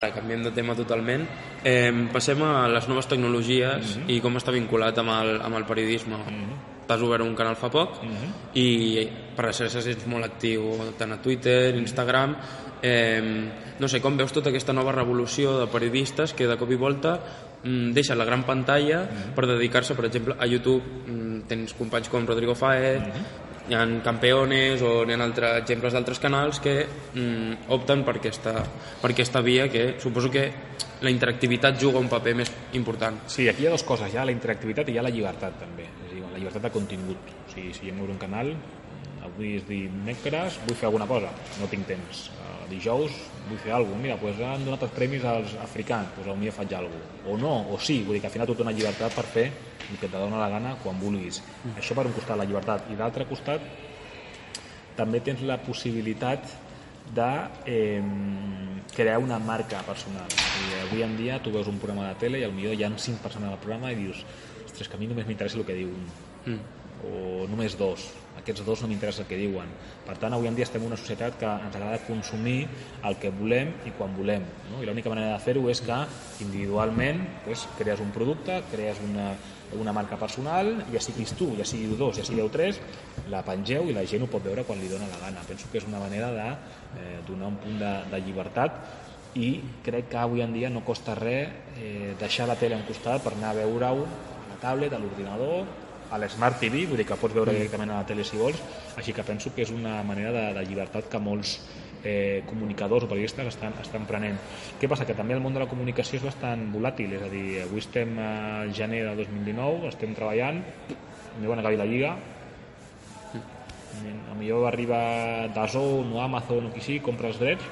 Canviem de tema totalment. Eh, passem a les noves tecnologies mm -hmm. i com està vinculat amb el, amb el periodisme. Mm -hmm. T'has obert un canal fa poc mm -hmm. i per les xarxes ets molt actiu tant a Twitter, Instagram... Eh, no sé, com veus tota aquesta nova revolució de periodistes que de cop i volta mm, deixen la gran pantalla mm -hmm. per dedicar-se, per exemple, a YouTube. Mm, tens companys com Rodrigo Faez, mm -hmm hi ha campeones o hi ha altres exemples d'altres canals que mm, opten per aquesta, per aquesta via que suposo que la interactivitat juga un paper més important. Sí, aquí hi ha dues coses, hi ha la interactivitat i hi ha la llibertat també, és a dir, la llibertat de contingut. O sigui, si jo m'obro un canal, avui és dimecres, vull fer alguna cosa, no tinc temps. Uh, dijous vull fer alguna cosa, mira, doncs han donat els premis als africans, doncs potser faig alguna cosa. O no, o sí, vull dir que al final tu tens llibertat per fer el que et dona la gana quan vulguis. Mm. Això per un costat, la llibertat. I d'altre costat, també tens la possibilitat de eh, crear una marca personal. I avui en dia tu veus un programa de tele i al millor hi ha cinc persones al programa i dius ostres, que a mi només m'interessa el que diu un. Mm. O només dos aquests dos no m'interessa el que diuen. Per tant, avui en dia estem en una societat que ens agrada consumir el que volem i quan volem. No? I l'única manera de fer-ho és que individualment pues, crees un producte, crees una, una marca personal, ja siguis tu, ja sigueu dos, ja sigueu tres, la pengeu i la gent ho pot veure quan li dona la gana. Penso que és una manera de eh, donar un punt de, de llibertat i crec que avui en dia no costa res eh, deixar la tele en costat per anar a veure-ho a la tablet, a l'ordinador a l'Smart TV, vull dir que pots veure directament a la tele si vols, així que penso que és una manera de, de llibertat que molts eh, comunicadors o periodistes estan, estan prenent. Què passa? Que també el món de la comunicació és bastant volàtil, és a dir, avui estem al gener de 2019, estem treballant, no van acabar la Lliga, a millor arriba Dazón o Amazon o qui sigui, compra els drets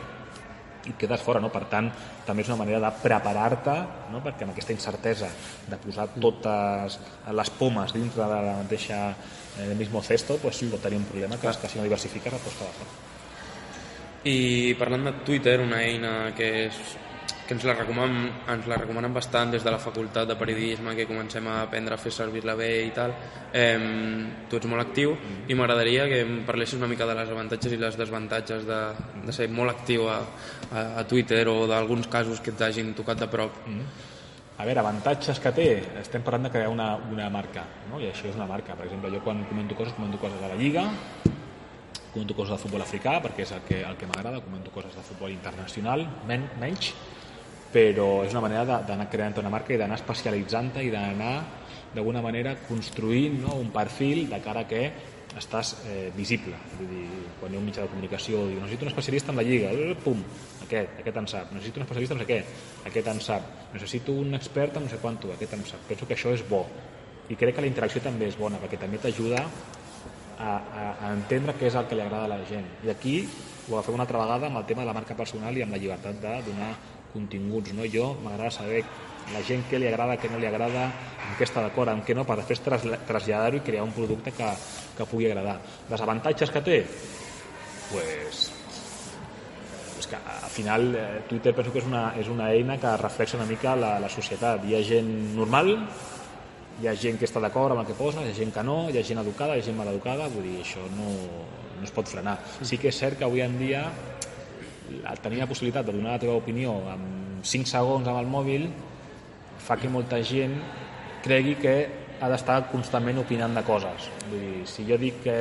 i et quedes fora, no? Per tant, també és una manera de preparar-te, no? perquè amb aquesta incertesa de posar totes les pomes dintre de la mateixa eh, mismo cesto, pues sí, pot tenir un problema que, que si no diversifiques et pots quedar fora. I parlant de Twitter, una eina que és que ens la, recomanen, ens la recomanen bastant des de la facultat de periodisme que comencem a aprendre a fer servir-la bé i tal eh, tu ets molt actiu i m'agradaria que em parlessis una mica de les avantatges i les desavantatges de, de ser molt actiu a, a, a Twitter o d'alguns casos que t'hagin tocat de prop mm -hmm. A veure, avantatges que té, estem parlant de crear una, una marca, no? i això és una marca. Per exemple, jo quan comento coses, comento coses de la Lliga, comento coses de futbol africà, perquè és el que, el que m'agrada, comento coses de futbol internacional, men, menys, però és una manera d'anar creant una marca i d'anar especialitzant-te i d'anar d'alguna manera construint no, un perfil de cara que estàs eh, visible. Vull dir, quan hi ha un mitjà de comunicació, diu, necessito un especialista en la lliga, pum, aquest, aquest en sap. Necessito un especialista en no sé què, aquest en sap. Necessito un expert en no sé quanto, aquest en sap. Penso que això és bo. I crec que la interacció també és bona, perquè també t'ajuda a, a, a entendre què és el que li agrada a la gent. I aquí ho agafem una altra vegada amb el tema de la marca personal i amb la llibertat de donar continguts. No? Jo m'agrada saber la gent què li agrada, què no li agrada, amb què està d'acord, amb què no, per després traslladar-ho i crear un producte que, que pugui agradar. Les avantatges que té? pues, és que al final eh, Twitter penso que és una, és una eina que reflexa una mica la, la societat. Hi ha gent normal, hi ha gent que està d'acord amb el que posa, hi ha gent que no, hi ha gent educada, hi ha gent mal educada, vull dir, això no, no es pot frenar. Sí que és cert que avui en dia tenir la possibilitat de donar la teva opinió en 5 segons amb el mòbil fa que molta gent cregui que ha d'estar constantment opinant de coses. Vull dir, si jo dic que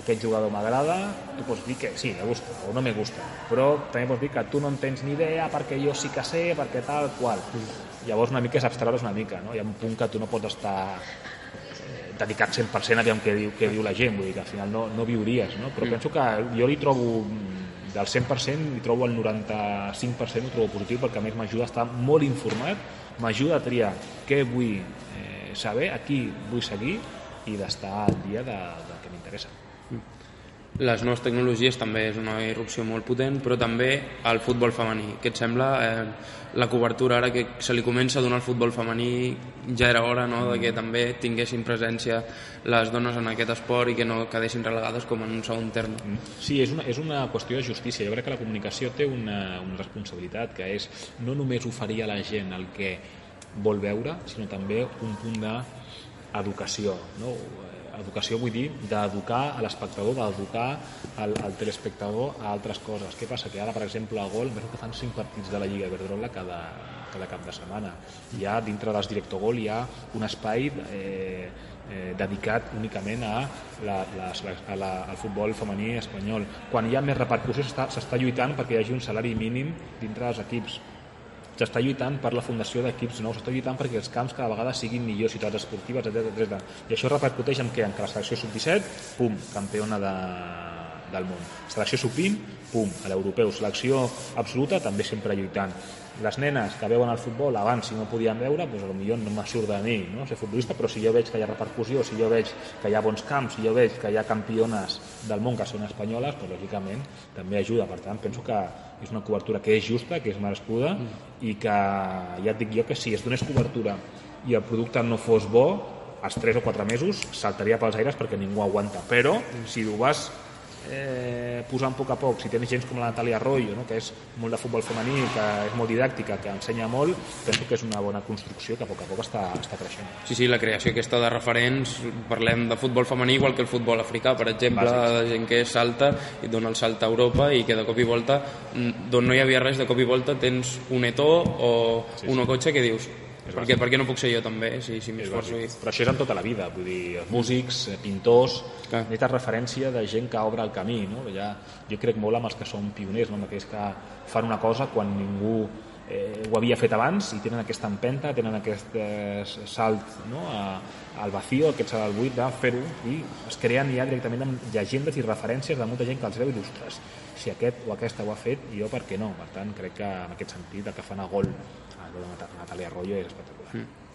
aquest jugador m'agrada, tu pots dir que sí, me gusta o no me gusta, però també pots dir que tu no en tens ni idea perquè jo sí que sé, perquè tal, qual. Llavors una mica és abstraure's una mica, no? Hi ha un punt que tu no pots estar eh, dedicat 100% a veure què diu, què diu la gent, vull dir que al final no, no viuries, no? però penso que jo li trobo del 100% i trobo el 95% ho trobo positiu perquè a més m'ajuda a estar molt informat, m'ajuda a triar què vull eh, saber, a qui vull seguir i d'estar al dia de, del que m'interessa les noves tecnologies també és una irrupció molt potent, però també el futbol femení. Què et sembla eh, la cobertura ara que se li comença a donar el futbol femení? Ja era hora no, de que també tinguessin presència les dones en aquest esport i que no quedessin relegades com en un segon terme. Mm. Sí, és una, és una qüestió de justícia. Jo crec que la comunicació té una, una responsabilitat que és no només oferir a la gent el que vol veure, sinó també un punt d'educació. No? Educació vull dir d'educar a l'espectador, d'educar al, al telespectador a altres coses. Què passa? Que ara, per exemple, a Gol, veus que fan 5 partits de la Lliga Iberdrola cada, cada cap de setmana. Hi ha, dintre dels Director Gol, hi ha un espai eh, eh, dedicat únicament a la, la, a la, al futbol femení espanyol. Quan hi ha més repercussió s'està lluitant perquè hi hagi un salari mínim dintre dels equips s'està lluitant per la fundació d'equips nous, s'està lluitant perquè els camps cada vegada siguin millors, ciutats esportives, etc. I això repercuteix en què? En que la selecció sub-17, pum, campiona de, del món. Selecció sub-20, pum, a l'europeu. Selecció absoluta, també sempre lluitant les nenes que veuen el futbol abans si no podien veure, doncs potser no me surt de mi no? ser futbolista, però si jo veig que hi ha repercussió, si jo veig que hi ha bons camps, si jo veig que hi ha campiones del món que són espanyoles, doncs lògicament també ajuda. Per tant, penso que és una cobertura que és justa, que és merescuda mm. i que ja et dic jo que si es donés cobertura i el producte no fos bo, als 3 o 4 mesos saltaria pels aires perquè ningú aguanta. Però mm. si ho vas eh, posant a poc a poc, si tens gent com la Natàlia Arroyo, no? que és molt de futbol femení, que és molt didàctica, que ensenya molt, penso que és una bona construcció que a poc a poc està, està creixent. Sí, sí, la creació aquesta de referents, parlem de futbol femení igual que el futbol africà, per exemple, Bàsics. de gent que salta i dona el salt a Europa i que de cop i volta, mm, d'on no hi havia res, de cop i volta tens un etó o sí, sí. un cotxe que dius per què, per què no puc ser jo també, si, si m'esforço? I... Però això és en tota la vida, vull dir, músics, eh, pintors, Clar. necessites referència de gent que obre el camí, no? Ja, jo crec molt amb els que són pioners, no? amb aquells que fan una cosa quan ningú eh, ho havia fet abans i tenen aquesta empenta, tenen aquest eh, salt no? a, al vacío, aquest salt al buit de fer-ho i es creen ja directament amb llegendes i referències de molta gent que els veu il·lustres. Si aquest o aquesta ho ha fet, jo per què no? Per tant, crec que en aquest sentit el que fan a gol de Natàlia Arroyo és espectacular. Mm.